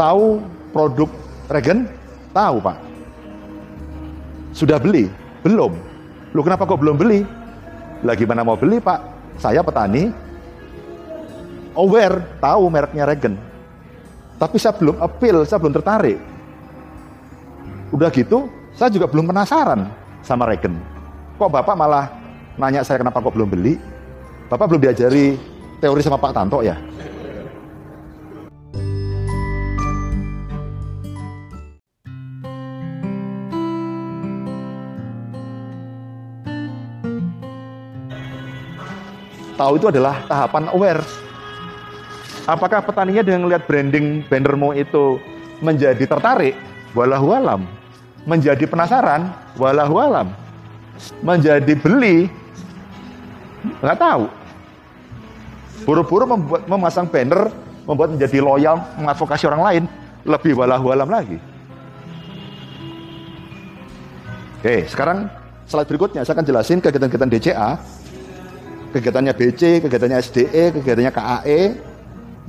tahu produk Regen? Tahu Pak. Sudah beli? Belum. Lu kenapa kok belum beli? Lagi mana mau beli Pak? Saya petani, aware, tahu mereknya Regen. Tapi saya belum appeal, saya belum tertarik. Udah gitu, saya juga belum penasaran sama Regen. Kok Bapak malah nanya saya kenapa kok belum beli? Bapak belum diajari teori sama Pak Tanto ya? Tahu itu adalah tahapan aware. Apakah petaninya dengan melihat branding bannermu itu menjadi tertarik? Walahu alam. Menjadi penasaran? Walahu alam. Menjadi beli? Nggak tahu. Buru-buru membuat memasang banner, membuat menjadi loyal, mengadvokasi orang lain, lebih walahu alam lagi. Oke, sekarang slide berikutnya saya akan jelasin kegiatan-kegiatan DCA kegiatannya BC, kegiatannya SDE, kegiatannya KAE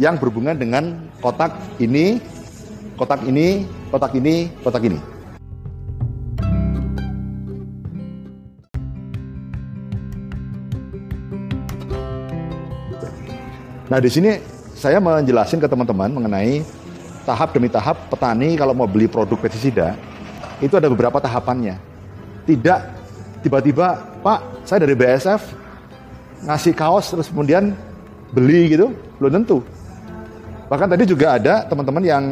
yang berhubungan dengan kotak ini, kotak ini, kotak ini, kotak ini. Nah, di sini saya menjelaskan ke teman-teman mengenai tahap demi tahap petani kalau mau beli produk pestisida itu ada beberapa tahapannya. Tidak tiba-tiba, Pak, saya dari BSF ngasih kaos terus kemudian beli gitu, belum tentu. Bahkan tadi juga ada teman-teman yang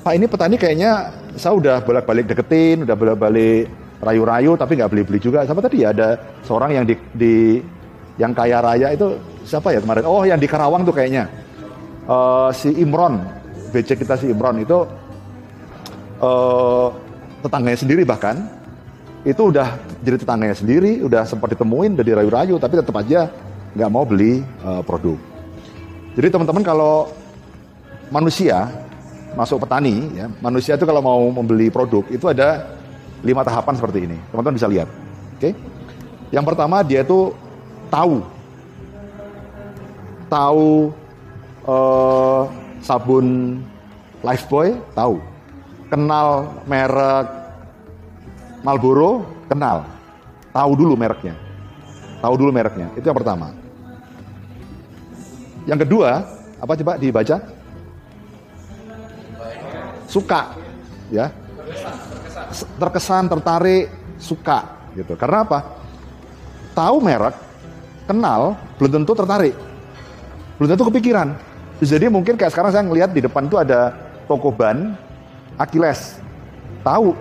Pak ini petani kayaknya saya udah bolak-balik deketin, udah bolak-balik rayu-rayu tapi nggak beli-beli juga. Siapa tadi ya ada seorang yang di, di yang kaya raya itu siapa ya kemarin? Oh yang di Karawang tuh kayaknya uh, si Imron, BC kita si Imron itu uh, tetangganya sendiri bahkan itu udah jadi tetangganya sendiri, udah sempat ditemuin, udah dirayu-rayu, tapi tetap aja nggak mau beli uh, produk. Jadi teman-teman kalau manusia masuk petani, ya, manusia itu kalau mau membeli produk itu ada lima tahapan seperti ini. Teman-teman bisa lihat. Oke? Okay? Yang pertama dia itu tahu, tahu uh, sabun Lifebuoy, tahu, kenal merek Marlboro kenal, tahu dulu mereknya, tahu dulu mereknya. Itu yang pertama. Yang kedua, apa coba dibaca? Suka, ya. Terkesan, tertarik, suka, gitu. Karena apa? Tahu merek, kenal, belum tentu tertarik, belum tentu kepikiran. Jadi mungkin kayak sekarang saya ngelihat di depan itu ada toko ban, Akiles. Tahu.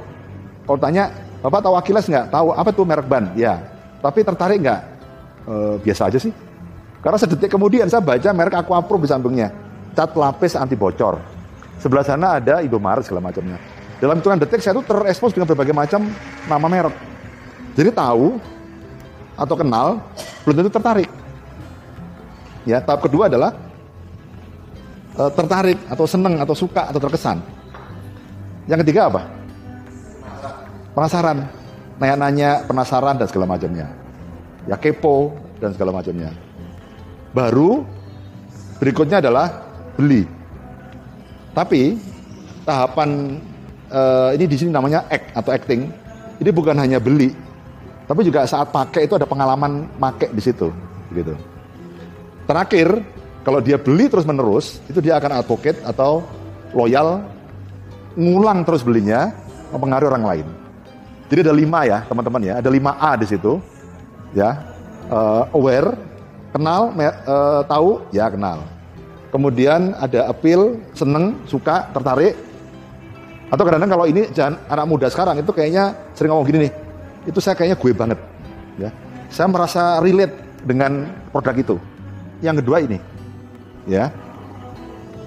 Kalau tanya, Bapak tahu Akiles nggak? Tahu apa tuh merek ban? Ya. Tapi tertarik nggak? E, biasa aja sih. Karena sedetik kemudian saya baca merek Aquapro di sampingnya. Cat lapis anti bocor. Sebelah sana ada Indomaret segala macamnya. Dalam hitungan detik saya tuh terekspos dengan berbagai macam nama merek. Jadi tahu atau kenal, belum tentu tertarik. Ya, tahap kedua adalah e, tertarik atau seneng atau suka atau terkesan. Yang ketiga apa? Penasaran, nanya-nanya, penasaran dan segala macamnya. Ya kepo dan segala macamnya. Baru berikutnya adalah beli. Tapi tahapan uh, ini di sini namanya act atau acting. Ini bukan hanya beli, tapi juga saat pakai itu ada pengalaman pakai di situ, gitu. Terakhir, kalau dia beli terus menerus, itu dia akan advocate atau loyal, ngulang terus belinya, mempengaruhi orang lain. Jadi ada lima ya teman-teman ya, ada lima A di situ, ya uh, aware, kenal, uh, tahu, ya kenal. Kemudian ada appeal, seneng, suka, tertarik. Atau kadang-kadang kalau ini jangan anak muda sekarang itu kayaknya sering ngomong gini nih, itu saya kayaknya gue banget, ya. Saya merasa relate dengan produk itu. Yang kedua ini, ya.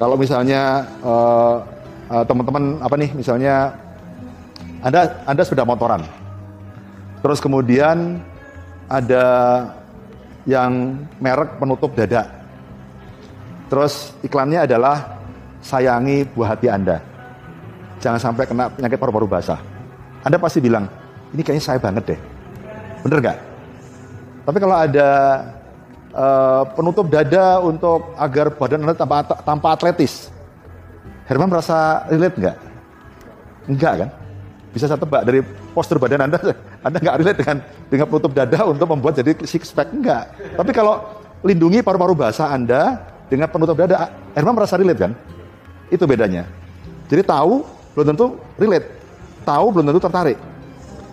Kalau misalnya uh, uh, teman-teman apa nih, misalnya anda Anda sudah motoran. Terus kemudian ada yang merek penutup dada. Terus iklannya adalah sayangi buah hati Anda. Jangan sampai kena penyakit paru-paru basah. Anda pasti bilang, ini kayaknya saya banget deh. Bener nggak? Tapi kalau ada uh, penutup dada untuk agar badan Anda tanpa, tanpa atletis, Herman merasa relate nggak? Enggak kan? Bisa saya tebak dari postur badan Anda, Anda nggak relate dengan dengan penutup dada untuk membuat jadi six pack enggak. Tapi kalau lindungi paru-paru basah Anda dengan penutup dada, Herman merasa relate kan? Itu bedanya. Jadi tahu belum tentu relate, tahu belum tentu tertarik.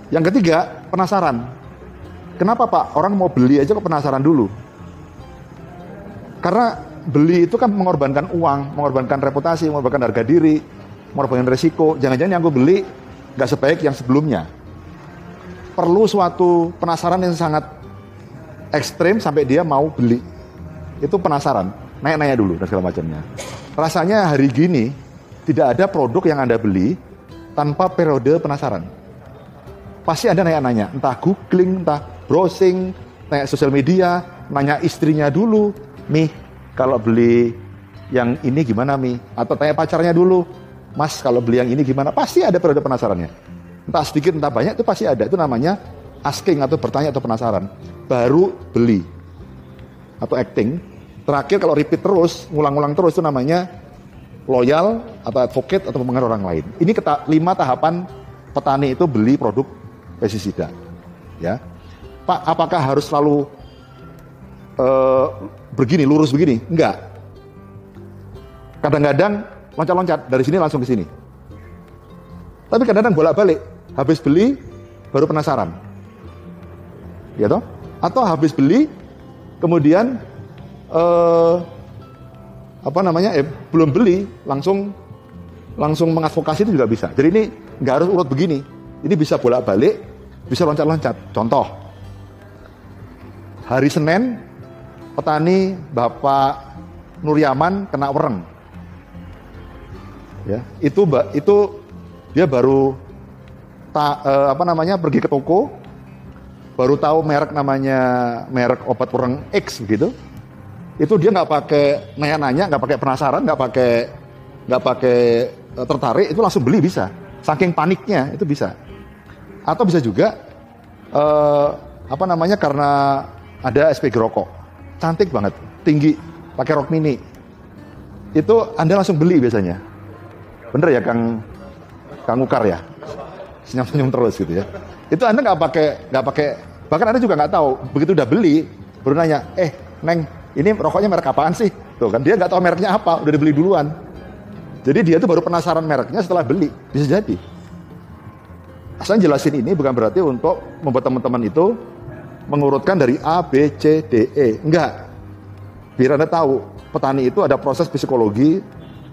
Yang ketiga, penasaran. Kenapa Pak? Orang mau beli aja kok penasaran dulu. Karena beli itu kan mengorbankan uang, mengorbankan reputasi, mengorbankan harga diri, mengorbankan resiko. Jangan-jangan yang gue beli nggak sebaik yang sebelumnya. Perlu suatu penasaran yang sangat ekstrim sampai dia mau beli. Itu penasaran, nanya-nanya dulu dan segala macamnya. Rasanya hari gini tidak ada produk yang Anda beli tanpa periode penasaran. Pasti Anda nanya-nanya, entah googling, entah browsing, nanya sosial media, nanya istrinya dulu, Mi, kalau beli yang ini gimana Mi? Atau tanya pacarnya dulu, Mas kalau beli yang ini gimana? Pasti ada periode penasarannya. Entah sedikit entah banyak itu pasti ada. Itu namanya asking atau bertanya atau penasaran. Baru beli. Atau acting. Terakhir kalau repeat terus, ngulang-ngulang terus itu namanya loyal atau advocate atau pengaruh orang lain. Ini keta lima tahapan petani itu beli produk pestisida. Ya. Pak, apakah harus selalu uh, begini, lurus begini? Enggak. Kadang-kadang loncat-loncat dari sini langsung ke sini. Tapi kadang-kadang bolak-balik, habis beli baru penasaran. Ya toh? Atau habis beli kemudian uh, apa namanya? Eh, belum beli langsung langsung mengadvokasi itu juga bisa. Jadi ini nggak harus urut begini. Ini bisa bolak-balik, bisa loncat-loncat. Contoh, hari Senin petani Bapak Nuryaman kena wereng. Ya, itu itu dia baru ta, eh, apa namanya pergi ke toko, baru tahu merek namanya merek obat wereng X gitu. Itu dia nggak pakai nanya-nanya, nggak pakai penasaran, nggak pakai nggak pakai eh, tertarik, itu langsung beli bisa. Saking paniknya itu bisa. Atau bisa juga eh, apa namanya karena ada SPG rokok cantik banget, tinggi, pakai rok mini. Itu Anda langsung beli biasanya. Bener ya Kang Kang Ukar ya? Senyum-senyum terus gitu ya. Itu Anda nggak pakai nggak pakai bahkan Anda juga nggak tahu begitu udah beli baru nanya, "Eh, Neng, ini rokoknya merek apaan sih?" Tuh kan dia nggak tahu mereknya apa, udah dibeli duluan. Jadi dia tuh baru penasaran mereknya setelah beli. Bisa jadi. Asal jelasin ini bukan berarti untuk membuat teman-teman itu mengurutkan dari A, B, C, D, E. Enggak. Biar Anda tahu, petani itu ada proses psikologi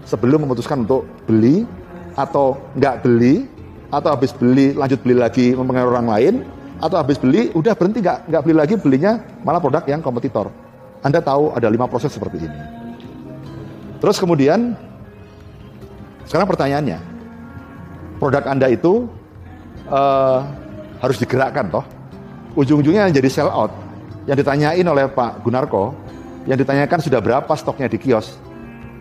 sebelum memutuskan untuk beli atau enggak beli atau habis beli lanjut beli lagi mempengaruhi orang lain atau habis beli udah berhenti nggak nggak beli lagi belinya malah produk yang kompetitor. Anda tahu ada lima proses seperti ini. Terus kemudian sekarang pertanyaannya, produk Anda itu uh, harus digerakkan toh? ujung-ujungnya jadi sell out. Yang ditanyain oleh Pak Gunarko, yang ditanyakan sudah berapa stoknya di kios,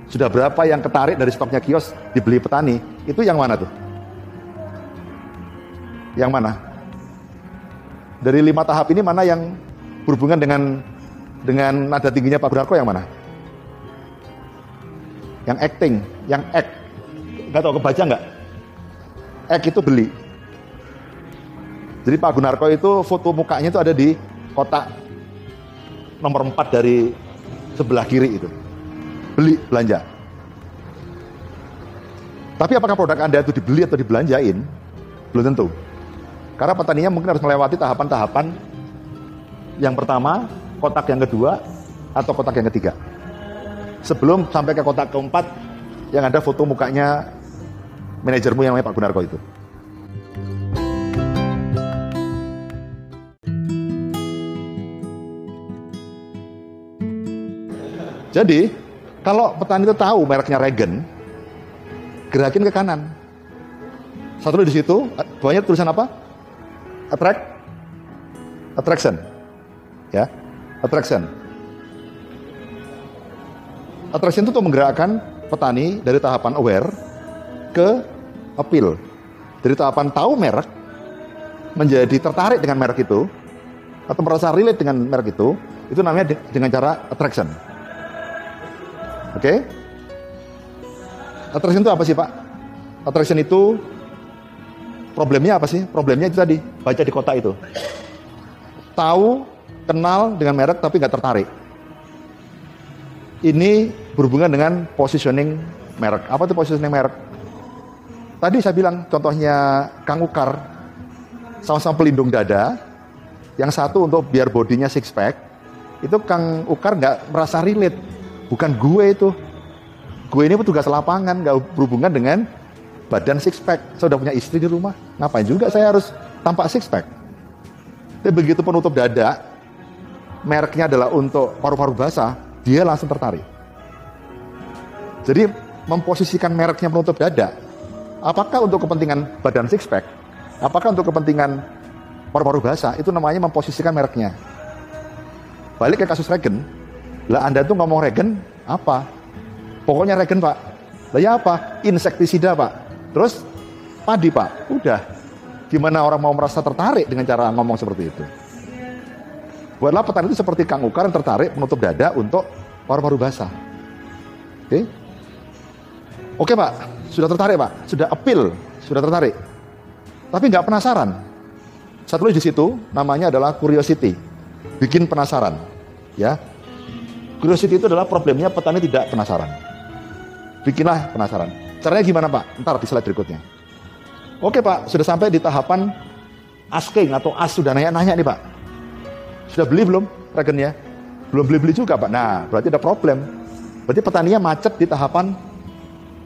sudah berapa yang ketarik dari stoknya kios dibeli petani, itu yang mana tuh? Yang mana? Dari lima tahap ini mana yang berhubungan dengan dengan nada tingginya Pak Gunarko yang mana? Yang acting, yang act. Gak tau kebaca nggak? Act itu beli, jadi Pak Gunarko itu foto mukanya itu ada di kotak nomor 4 dari sebelah kiri itu. Beli, belanja. Tapi apakah produk Anda itu dibeli atau dibelanjain? Belum tentu. Karena petaninya mungkin harus melewati tahapan-tahapan yang pertama, kotak yang kedua, atau kotak yang ketiga. Sebelum sampai ke kotak keempat, yang ada foto mukanya manajermu yang namanya Pak Gunarko itu. Jadi, kalau petani itu tahu mereknya Regen, gerakin ke kanan. Satu di situ, banyak tulisan apa? Attract, attraction, ya, attraction. Attraction itu untuk menggerakkan petani dari tahapan aware ke appeal. Dari tahapan tahu merek menjadi tertarik dengan merek itu atau merasa relate dengan merek itu, itu namanya dengan cara attraction. Oke? Okay? Attraction itu apa sih Pak? Attraction itu problemnya apa sih? Problemnya itu tadi, baca di kota itu. Tahu, kenal dengan merek tapi nggak tertarik. Ini berhubungan dengan positioning merek. Apa itu positioning merek? Tadi saya bilang contohnya Kang Ukar, sama-sama pelindung dada, yang satu untuk biar bodinya six pack, itu Kang Ukar nggak merasa relate, bukan gue itu. Gue ini petugas lapangan, nggak berhubungan dengan badan six pack. Saya udah punya istri di rumah, ngapain juga saya harus tampak six pack? Tapi begitu penutup dada, mereknya adalah untuk paru-paru basah, dia langsung tertarik. Jadi memposisikan mereknya penutup dada, apakah untuk kepentingan badan six pack, apakah untuk kepentingan paru-paru basah, itu namanya memposisikan mereknya. Balik ke kasus Regen, lah Anda tuh ngomong Regen apa? Pokoknya Regen Pak. Lah ya apa? Insektisida Pak. Terus padi Pak. Udah. Gimana orang mau merasa tertarik dengan cara ngomong seperti itu? Buatlah petani itu seperti Kang Ukar yang tertarik menutup dada untuk paru-paru basah. Oke? Oke Pak, sudah tertarik Pak, sudah appeal, sudah tertarik. Tapi nggak penasaran. Satu lagi di situ namanya adalah curiosity, bikin penasaran. Ya, curiosity itu adalah problemnya petani tidak penasaran. Bikinlah penasaran. Caranya gimana Pak? Ntar di slide berikutnya. Oke Pak, sudah sampai di tahapan asking atau as sudah nanya-nanya nih Pak. Sudah beli belum regennya? Belum beli-beli juga Pak. Nah, berarti ada problem. Berarti petaninya macet di tahapan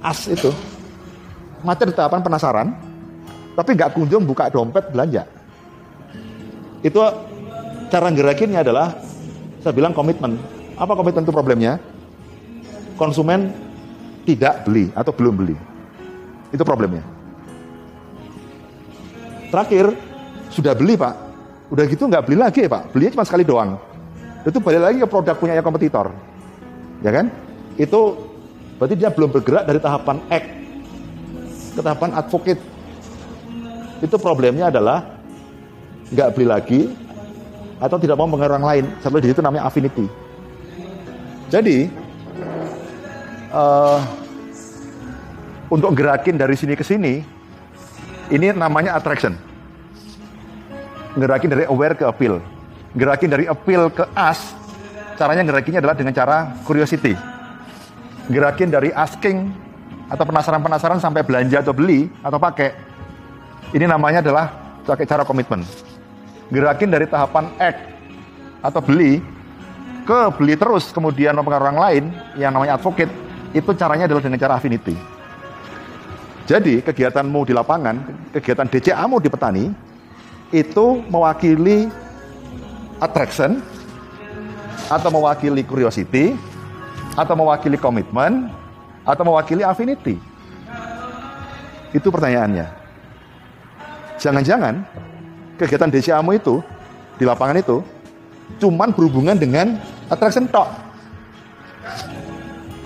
as itu. Macet di tahapan penasaran, tapi nggak kunjung buka dompet belanja. Itu cara gerakinnya adalah saya bilang komitmen. Apa komitmen itu problemnya? Konsumen tidak beli atau belum beli. Itu problemnya. Terakhir, sudah beli Pak. Udah gitu nggak beli lagi ya Pak. Belinya cuma sekali doang. Itu balik lagi ke produk punya kompetitor. Ya kan? Itu berarti dia belum bergerak dari tahapan act ke tahapan advocate. Itu problemnya adalah nggak beli lagi atau tidak mau mengenai orang lain. Satu di situ namanya affinity. Jadi uh, untuk gerakin dari sini ke sini, ini namanya attraction. Gerakin dari aware ke appeal. Gerakin dari appeal ke as, caranya gerakinnya adalah dengan cara curiosity. Gerakin dari asking atau penasaran-penasaran sampai belanja atau beli atau pakai. Ini namanya adalah pakai cara komitmen. Gerakin dari tahapan act atau beli ke beli terus kemudian mempengaruhi orang lain yang namanya advocate itu caranya adalah dengan cara affinity. Jadi kegiatanmu di lapangan, kegiatan DCA-mu di petani itu mewakili attraction atau mewakili curiosity atau mewakili komitmen atau mewakili affinity. Itu pertanyaannya. Jangan-jangan kegiatan DCA-mu itu di lapangan itu cuman berhubungan dengan attraction tok.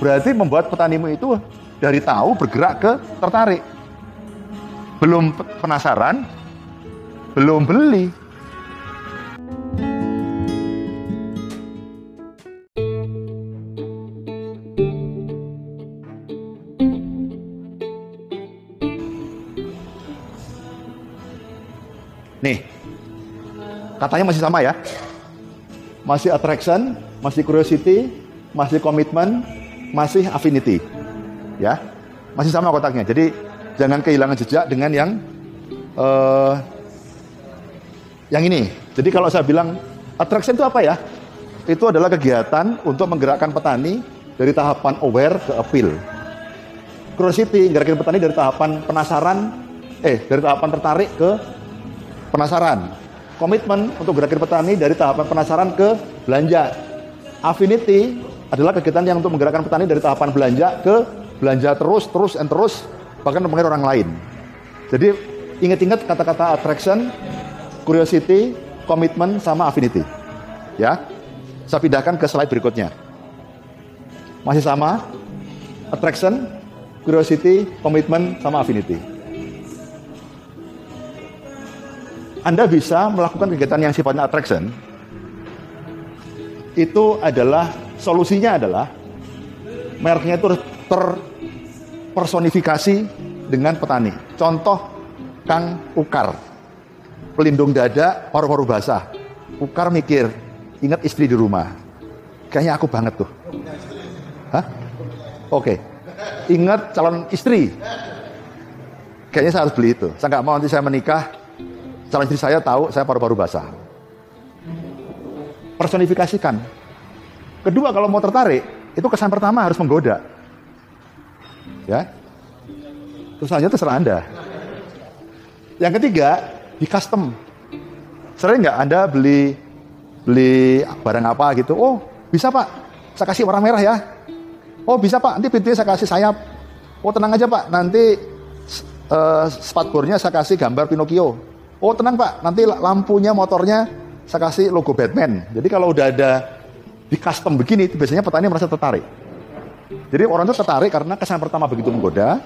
Berarti membuat petanimu itu dari tahu bergerak ke tertarik. Belum penasaran, belum beli. Nih, katanya masih sama ya. Masih attraction, masih curiosity, masih komitmen, masih affinity. Ya. Masih sama kotaknya. Jadi jangan kehilangan jejak dengan yang uh, yang ini. Jadi kalau saya bilang attraction itu apa ya? Itu adalah kegiatan untuk menggerakkan petani dari tahapan aware ke appeal. Curiosity, gerakin petani dari tahapan penasaran, eh dari tahapan tertarik ke penasaran. Komitmen untuk gerakin petani dari tahapan penasaran ke belanja. Affinity adalah kegiatan yang untuk menggerakkan petani dari tahapan belanja ke belanja terus, terus, and terus, bahkan mempengaruhi orang lain. Jadi ingat-ingat kata-kata attraction, curiosity, komitmen, sama affinity. Ya, saya pindahkan ke slide berikutnya. Masih sama, attraction, curiosity, komitmen, sama affinity. Anda bisa melakukan kegiatan yang sifatnya attraction, itu adalah solusinya adalah mereknya itu ter personifikasi dengan petani. Contoh Kang Ukar, pelindung dada, paru-paru basah. Ukar mikir, ingat istri di rumah. Kayaknya aku banget tuh. Hah? Oke. Ingat calon istri. Kayaknya saya harus beli itu. Saya nggak mau nanti saya menikah, calon istri saya tahu saya paru-paru basah. Personifikasikan. Kedua, kalau mau tertarik, itu kesan pertama harus menggoda. Ya. Terus saja terserah Anda. Yang ketiga, di custom. Sering nggak Anda beli beli barang apa gitu? Oh, bisa Pak, saya kasih warna merah ya. Oh, bisa Pak, nanti pintunya saya kasih sayap. Oh, tenang aja Pak, nanti uh, spatbornya saya kasih gambar Pinocchio. Oh, tenang Pak, nanti lampunya, motornya saya kasih logo Batman. Jadi kalau udah ada di custom begini, itu biasanya petani merasa tertarik. Jadi orang itu tertarik karena kesan pertama begitu menggoda,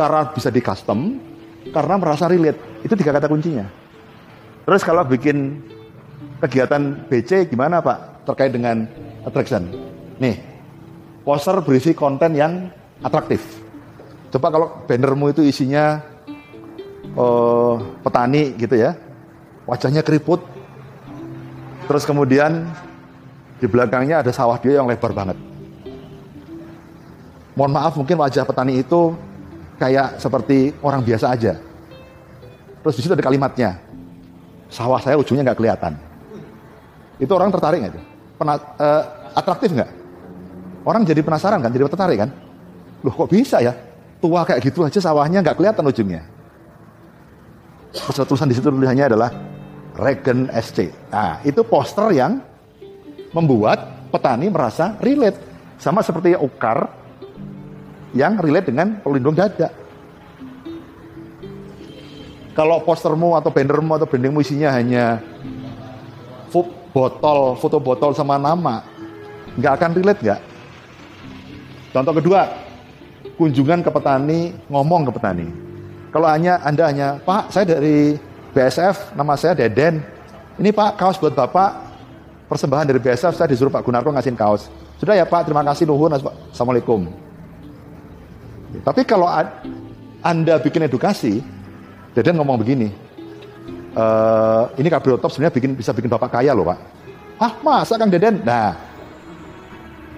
karena bisa di custom, karena merasa relate. Itu tiga kata kuncinya. Terus kalau bikin kegiatan BC gimana Pak terkait dengan attraction? Nih, poster berisi konten yang atraktif. Coba kalau bannermu itu isinya uh, petani gitu ya, wajahnya keriput, terus kemudian di belakangnya ada sawah dia yang lebar banget. Mohon maaf mungkin wajah petani itu kayak seperti orang biasa aja. Terus di situ ada kalimatnya, sawah saya ujungnya nggak kelihatan. Itu orang tertarik nggak? Uh, atraktif nggak? Orang jadi penasaran kan, jadi tertarik kan? Loh kok bisa ya? Tua kayak gitu aja sawahnya nggak kelihatan ujungnya. Terus tulisan di situ tulisannya adalah Regen SC. Nah, itu poster yang membuat petani merasa relate. Sama seperti ukar yang relate dengan pelindung dada. Kalau postermu atau bannermu atau brandingmu isinya hanya botol, foto botol sama nama, nggak akan relate nggak? Contoh kedua, kunjungan ke petani, ngomong ke petani. Kalau hanya Anda hanya, Pak, saya dari BSF, nama saya Deden. Ini Pak, kaos buat Bapak, persembahan dari BSF, saya disuruh Pak Gunarko ngasihin kaos. Sudah ya Pak, terima kasih, nuhun, Assalamualaikum. Tapi kalau Anda bikin edukasi, Deden ngomong begini, e, ini kabriotop sebenarnya bikin, bisa bikin Bapak kaya loh Pak. Ah masa Kang Deden? Nah,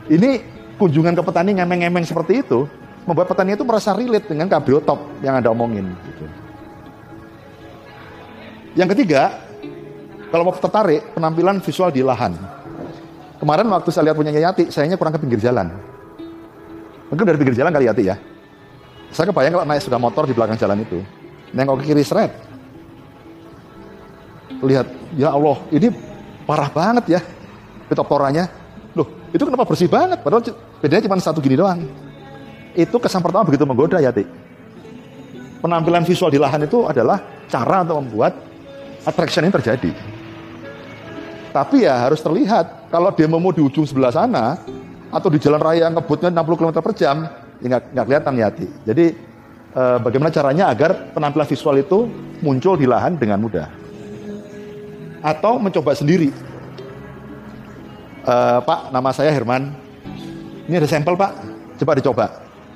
ini kunjungan ke petani ngemeng-ngemeng seperti itu, membuat petani itu merasa relate dengan kabriotop yang Anda omongin. Gitu. Yang ketiga, kalau mau tertarik, penampilan visual di lahan. Kemarin waktu saya lihat punya Yati, sayangnya kurang ke pinggir jalan. Mungkin dari pinggir jalan kali Yati ya. Saya kebayang kalau naik sudah motor di belakang jalan itu. Nengok ke kiri seret. Lihat, ya Allah, ini parah banget ya. Pitoptoranya. Loh, itu kenapa bersih banget? Padahal bedanya cuma satu gini doang. Itu kesan pertama begitu menggoda Yati. Penampilan visual di lahan itu adalah cara untuk membuat attraction ini terjadi. Tapi ya harus terlihat. Kalau dia mau di ujung sebelah sana, atau di jalan raya ngebutnya 60 km per jam, ya nggak kelihatan ya hati. Jadi eh, bagaimana caranya agar penampilan visual itu muncul di lahan dengan mudah. Atau mencoba sendiri. Eh, Pak, nama saya Herman. Ini ada sampel Pak, coba dicoba.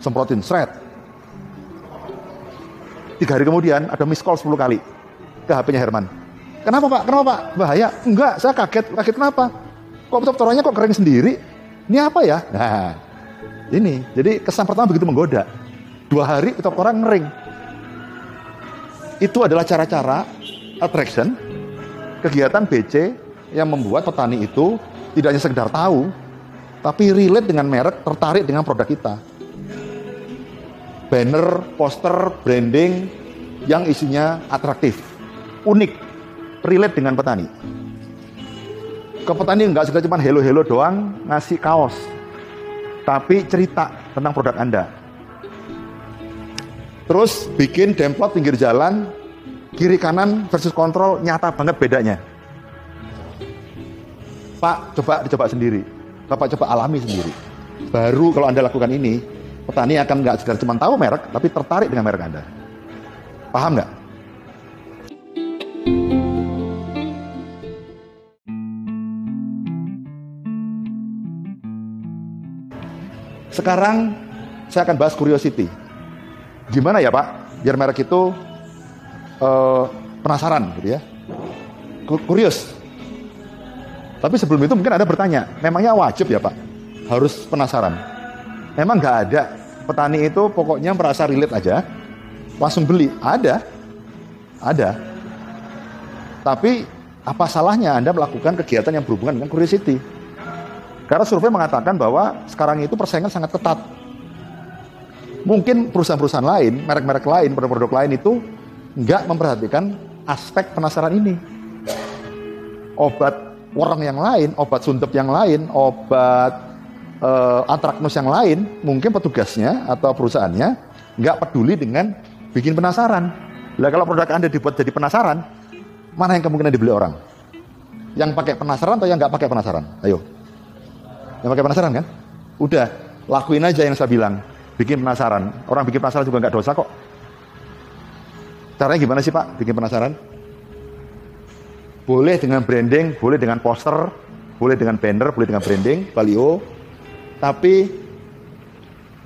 Semprotin, seret. Tiga hari kemudian ada miss call 10 kali ke HP-nya Herman. Kenapa Pak? Kenapa Pak? Bahaya? Enggak, saya kaget. Kaget kenapa? Kok toranya kok kering sendiri? Ini apa ya? Nah, ini. Jadi kesan pertama begitu menggoda. Dua hari orang ngering. Itu adalah cara-cara attraction, kegiatan BC yang membuat petani itu tidak hanya sekedar tahu, tapi relate dengan merek, tertarik dengan produk kita. Banner, poster, branding yang isinya atraktif unik, relate dengan petani. Ke petani nggak sekedar cuma hello-hello doang ngasih kaos, tapi cerita tentang produk Anda. Terus bikin demplot pinggir jalan, kiri kanan versus kontrol nyata banget bedanya. Pak, coba dicoba sendiri. Bapak coba alami sendiri. Baru kalau Anda lakukan ini, petani akan nggak sekedar cuma tahu merek, tapi tertarik dengan merek Anda. Paham nggak? Sekarang saya akan bahas curiosity. gimana ya Pak biar merek itu uh, penasaran gitu ya kurius tapi sebelum itu mungkin ada bertanya memangnya wajib ya Pak harus penasaran memang nggak ada. Petani itu pokoknya merasa relate aja. Langsung beli. Ada. Ada. Tapi apa salahnya Anda melakukan kegiatan yang berhubungan dengan curiosity? Karena survei mengatakan bahwa sekarang itu persaingan sangat ketat. Mungkin perusahaan-perusahaan lain, merek-merek lain, produk-produk lain itu nggak memperhatikan aspek penasaran ini. Obat orang yang lain, obat suntuk yang lain, obat uh, antraknus yang lain, mungkin petugasnya atau perusahaannya nggak peduli dengan bikin penasaran. Lah kalau produk Anda dibuat jadi penasaran, mana yang kemungkinan dibeli orang? Yang pakai penasaran atau yang nggak pakai penasaran? Ayo. Yang pakai penasaran kan? Udah, lakuin aja yang saya bilang bikin penasaran. Orang bikin penasaran juga nggak dosa kok. Caranya gimana sih Pak bikin penasaran? Boleh dengan branding, boleh dengan poster, boleh dengan banner, boleh dengan branding, baliho. Tapi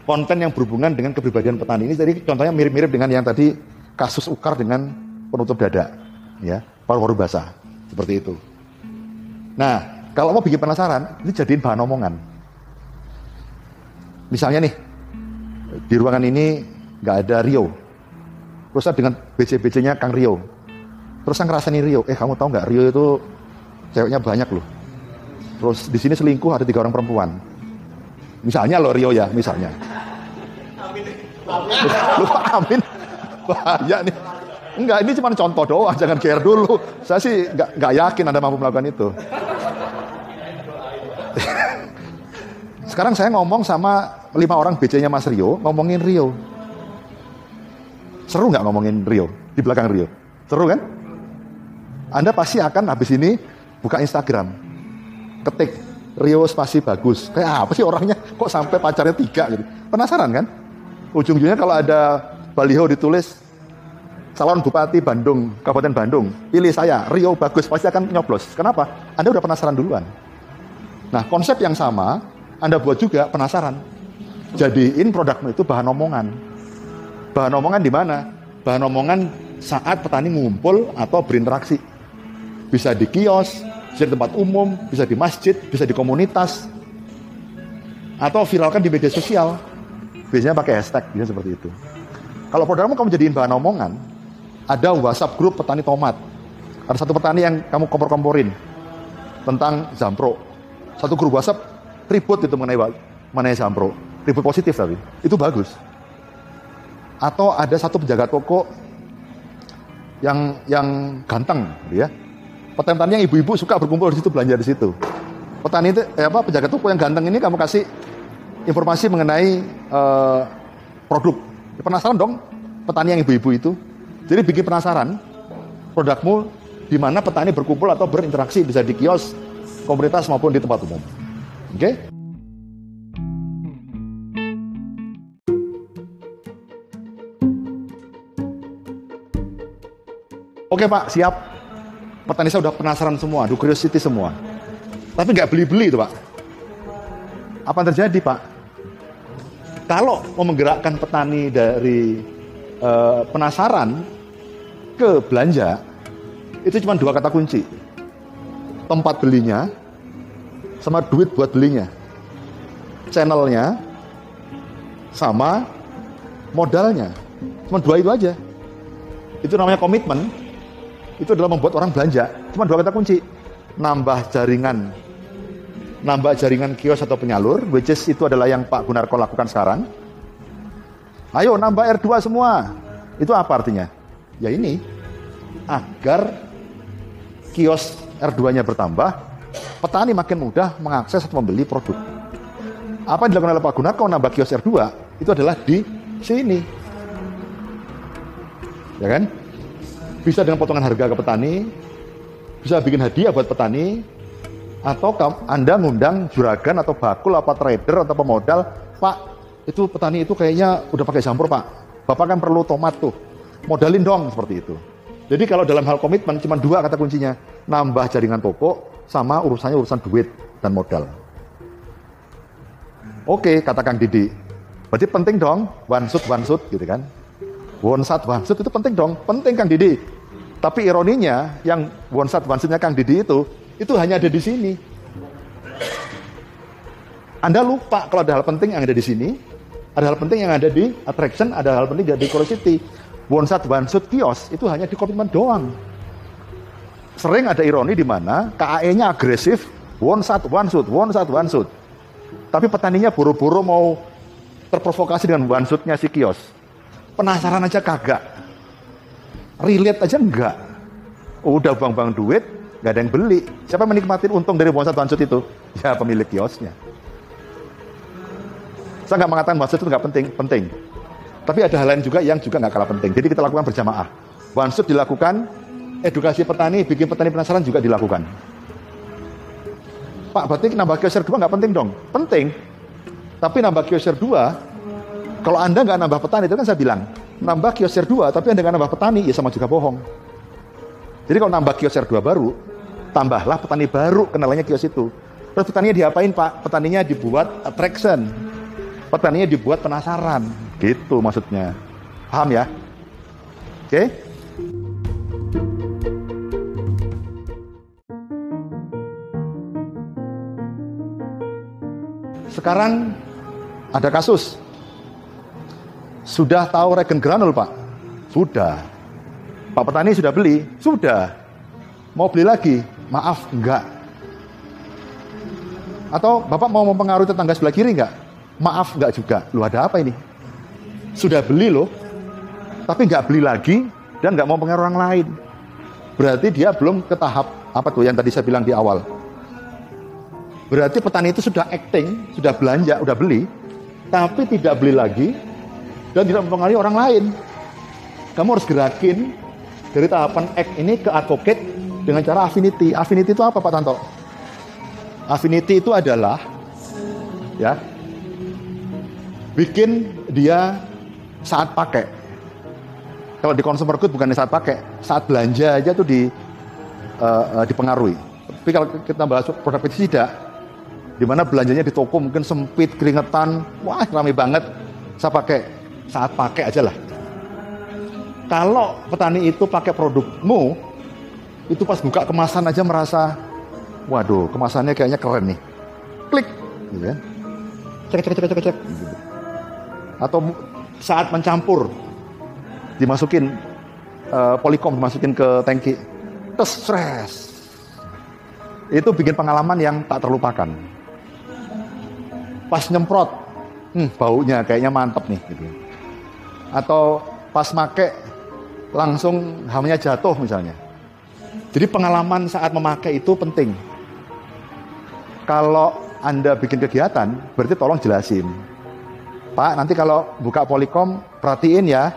konten yang berhubungan dengan kepribadian petani ini jadi contohnya mirip-mirip dengan yang tadi kasus ukar dengan penutup dada, ya, paru-paru basah, seperti itu. Nah, kalau mau bikin penasaran, ini jadiin bahan omongan. Misalnya nih, di ruangan ini nggak ada Rio. Terus dengan BC-BC-nya Kang Rio. Terus saya ngerasain Rio, eh kamu tahu nggak Rio itu ceweknya banyak loh. Terus di sini selingkuh ada tiga orang perempuan. Misalnya loh Rio ya, misalnya. Lu amin. Bahaya nih. Enggak, ini cuma contoh doang, jangan care dulu. Saya sih nggak nggak yakin Anda mampu melakukan itu. Sekarang saya ngomong sama lima orang BC-nya Mas Rio, ngomongin Rio. Seru nggak ngomongin Rio di belakang Rio? Seru kan? Anda pasti akan habis ini buka Instagram, ketik Rio spasi bagus. Kayak apa sih orangnya? Kok sampai pacarnya tiga gitu? Penasaran kan? Ujung-ujungnya kalau ada baliho ditulis calon bupati Bandung, Kabupaten Bandung, pilih saya, Rio bagus, pasti akan nyoblos. Kenapa? Anda udah penasaran duluan. Nah, konsep yang sama anda buat juga penasaran. Jadiin produkmu itu bahan omongan. Bahan omongan di mana? Bahan omongan saat petani mengumpul atau berinteraksi. Bisa di kios, bisa di tempat umum, bisa di masjid, bisa di komunitas. Atau viralkan di media sosial. Biasanya pakai hashtag, bisa seperti itu. Kalau produkmu kamu jadiin bahan omongan, ada WhatsApp grup petani tomat. Ada satu petani yang kamu kompor-komporin tentang Zampro. Satu grup WhatsApp ribut itu mengenai mengenai Sampro. Ribut positif tapi itu bagus. Atau ada satu penjaga toko yang yang ganteng, gitu ya. Petani yang ibu-ibu suka berkumpul di situ belanja di situ. Petani itu eh, apa penjaga toko yang ganteng ini kamu kasih informasi mengenai uh, produk. Ya, penasaran dong petani yang ibu-ibu itu. Jadi bikin penasaran produkmu di mana petani berkumpul atau berinteraksi bisa di kios, komunitas maupun di tempat umum. Oke? Okay? Oke Pak, siap. Petani saya udah penasaran semua, do curiosity semua. Tapi nggak beli-beli itu Pak. Apa yang terjadi Pak? Kalau mau menggerakkan petani dari uh, penasaran ke belanja, itu cuma dua kata kunci. Tempat belinya sama duit buat belinya. Channelnya sama modalnya. Cuma dua itu aja. Itu namanya komitmen. Itu adalah membuat orang belanja. Cuma dua kata kunci. Nambah jaringan. Nambah jaringan kios atau penyalur, which is itu adalah yang Pak Gunarko lakukan sekarang. Ayo nambah R2 semua. Itu apa artinya? Ya ini, agar kios R2-nya bertambah, petani makin mudah mengakses atau membeli produk. Apa yang dilakukan oleh Pak Gunarko nambah kios R2 itu adalah di sini. Ya kan? Bisa dengan potongan harga ke petani, bisa bikin hadiah buat petani, atau Anda ngundang juragan atau bakul apa trader atau pemodal, Pak, itu petani itu kayaknya udah pakai campur Pak. Bapak kan perlu tomat tuh. Modalin dong seperti itu. Jadi kalau dalam hal komitmen cuma dua kata kuncinya, nambah jaringan toko sama urusannya urusan duit dan modal. Oke, kata Kang Didi. Berarti penting dong one shoot one shoot gitu kan. Wonsat wansut itu penting dong, penting Kang Didi. Tapi ironinya yang wonsat wansutnya Kang Didi itu itu hanya ada di sini. Anda lupa kalau ada hal penting yang ada di sini, ada hal penting yang ada di attraction, ada hal penting yang ada di curiosity. Wonsat wansut kios itu hanya di komitmen doang. Sering ada ironi di mana KAE-nya agresif, wonsat wansut, wonsat wansut. Tapi petaninya buru-buru mau terprovokasi dengan wansutnya si kios Penasaran aja kagak. Relate aja enggak. Udah bang-bang duit, nggak ada yang beli. Siapa menikmati untung dari bonsat wansut itu? Ya pemilik kiosnya. Saya nggak mengatakan wansut itu nggak penting, penting. Tapi ada hal lain juga yang juga nggak kalah penting. Jadi kita lakukan berjamaah. Wansut dilakukan, edukasi petani, bikin petani penasaran juga dilakukan. Pak, berarti nambah kiosir dua nggak penting dong? Penting. Tapi nambah kiosir dua kalau Anda nggak nambah petani, itu kan saya bilang, nambah kiosir dua, tapi Anda nggak nambah petani, ya sama juga bohong. Jadi kalau nambah kiosir dua baru, tambahlah petani baru kenalannya kios itu. Terus petaninya diapain Pak? Petaninya dibuat attraction. Petaninya dibuat penasaran. Gitu maksudnya. Paham ya? Oke? Okay? Sekarang ada kasus sudah tahu regen granul Pak? Sudah. Pak petani sudah beli? Sudah. Mau beli lagi? Maaf, enggak. Atau Bapak mau mempengaruhi tetangga sebelah kiri enggak? Maaf, enggak juga. Lu ada apa ini? Sudah beli loh, tapi enggak beli lagi dan enggak mau pengaruh orang lain. Berarti dia belum ke tahap apa tuh yang tadi saya bilang di awal. Berarti petani itu sudah acting, sudah belanja, sudah beli, tapi tidak beli lagi, dan tidak mempengaruhi orang lain. Kamu harus gerakin dari tahapan act ini ke advocate dengan cara affinity. Affinity itu apa Pak Tanto? Affinity itu adalah ya bikin dia saat pakai. Kalau di consumer good bukan saat pakai, saat belanja aja tuh di uh, uh, dipengaruhi. Tapi kalau kita bahas produk pestisida, di mana belanjanya di toko mungkin sempit, keringetan, wah ramai banget. Saya pakai saat pakai aja lah. Kalau petani itu pakai produkmu, itu pas buka kemasan aja merasa, waduh kemasannya kayaknya keren nih. Klik, gitu ya. Cek, cek, cek, cek, cek. Atau saat mencampur, dimasukin uh, polikom, dimasukin ke tangki, tes, stres. Itu bikin pengalaman yang tak terlupakan. Pas nyemprot, hmm, baunya kayaknya mantep nih. Gitu atau pas make langsung hamnya jatuh misalnya. Jadi pengalaman saat memakai itu penting. Kalau Anda bikin kegiatan, berarti tolong jelasin. Pak, nanti kalau buka polikom, perhatiin ya,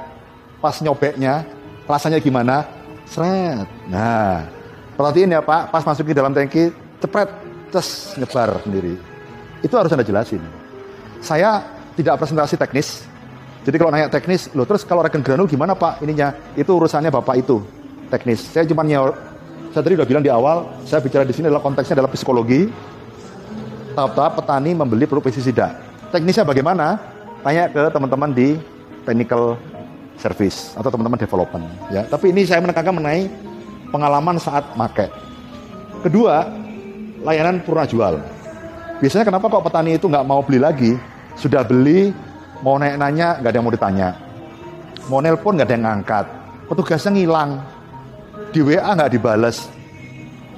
pas nyobeknya, rasanya gimana? Seret. Nah, perhatiin ya Pak, pas masukin dalam tangki, cepret, terus nyebar sendiri. Itu harus Anda jelasin. Saya tidak presentasi teknis, jadi kalau nanya teknis, loh terus kalau regen granul gimana Pak ininya? Itu urusannya Bapak itu, teknis. Saya cuma nyaur, saya tadi udah bilang di awal, saya bicara di sini adalah konteksnya adalah psikologi. Tahap-tahap petani membeli produk pestisida. Teknisnya bagaimana? Tanya ke teman-teman di technical service atau teman-teman development. Ya, tapi ini saya menekankan mengenai pengalaman saat make. Kedua, layanan purna jual. Biasanya kenapa kok petani itu nggak mau beli lagi? Sudah beli, Mau naik nanya, nggak ada yang mau ditanya. Mau nelpon, nggak ada yang ngangkat. Petugasnya ngilang. Di WA nggak dibales.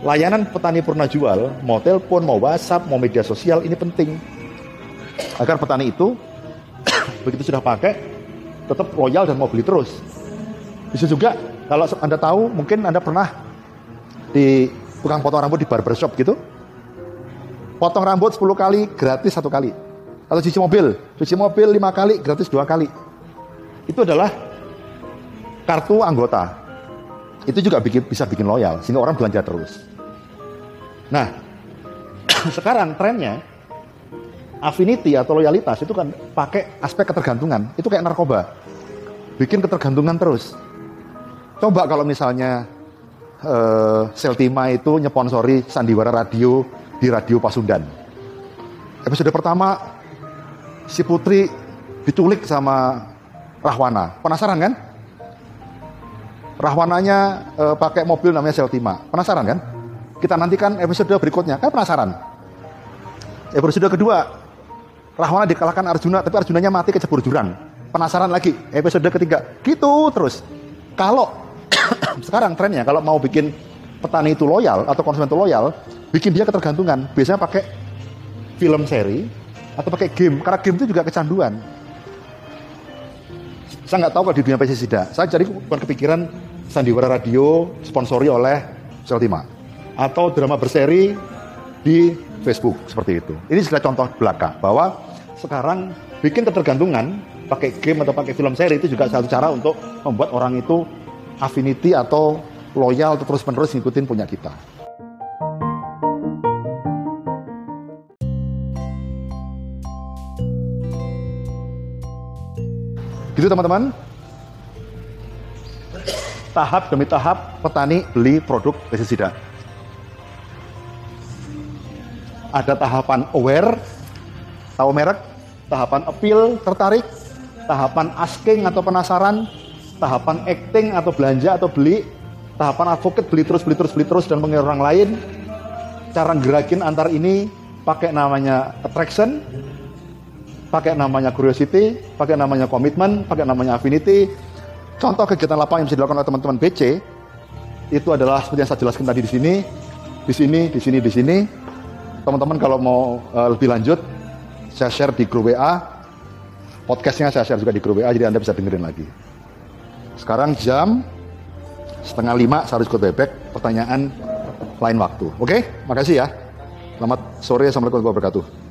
Layanan petani purna jual, mau telepon, mau WhatsApp, mau media sosial, ini penting. Agar petani itu, begitu sudah pakai, tetap loyal dan mau beli terus. Bisa juga, kalau Anda tahu, mungkin Anda pernah di tukang potong rambut di barbershop gitu, potong rambut 10 kali gratis satu kali atau cuci mobil, cuci mobil lima kali gratis dua kali. Itu adalah kartu anggota. Itu juga bikin, bisa bikin loyal sehingga orang belanja terus. Nah, sekarang trennya affinity atau loyalitas itu kan pakai aspek ketergantungan. Itu kayak narkoba. Bikin ketergantungan terus. Coba kalau misalnya uh, Seltima itu nyponsori sandiwara radio di radio Pasundan. Episode pertama si Putri diculik sama Rahwana. Penasaran kan? Rahwananya uh, pakai mobil namanya Seltima. Penasaran kan? Kita nantikan episode berikutnya. Kan penasaran? Episode kedua, Rahwana dikalahkan Arjuna, tapi Arjunanya mati kecebur jurang. Penasaran lagi, episode ketiga. Gitu terus. Kalau sekarang trennya, kalau mau bikin petani itu loyal atau konsumen itu loyal, bikin dia ketergantungan. Biasanya pakai film seri atau pakai game. Karena game itu juga kecanduan. Saya nggak tahu kalau di dunia pestisida. Saya jadi bukan kepikiran sandiwara radio sponsori oleh Seltima atau drama berseri di Facebook seperti itu. Ini sudah contoh belaka bahwa sekarang bikin ketergantungan pakai game atau pakai film seri itu juga satu cara untuk membuat orang itu affinity atau loyal atau terus-menerus ngikutin punya kita. Gitu teman-teman. Tahap demi tahap petani beli produk pestisida. Ada tahapan aware, tahu merek, tahapan appeal, tertarik, tahapan asking atau penasaran, tahapan acting atau belanja atau beli, tahapan advocate beli terus, beli terus, beli terus dan mengira orang lain. Cara gerakin antar ini pakai namanya attraction, pakai namanya curiosity, pakai namanya komitmen, pakai namanya affinity. Contoh kegiatan lapangan yang bisa dilakukan oleh teman-teman BC itu adalah seperti yang saya jelaskan tadi di sini, di sini, di sini, di sini. Teman-teman kalau mau uh, lebih lanjut, saya share di grup WA. Podcastnya saya share juga di grup WA, jadi Anda bisa dengerin lagi. Sekarang jam setengah lima, saya harus ikut bebek. Pertanyaan lain waktu. Oke, makasih ya. Selamat sore, Assalamualaikum warahmatullahi wabarakatuh.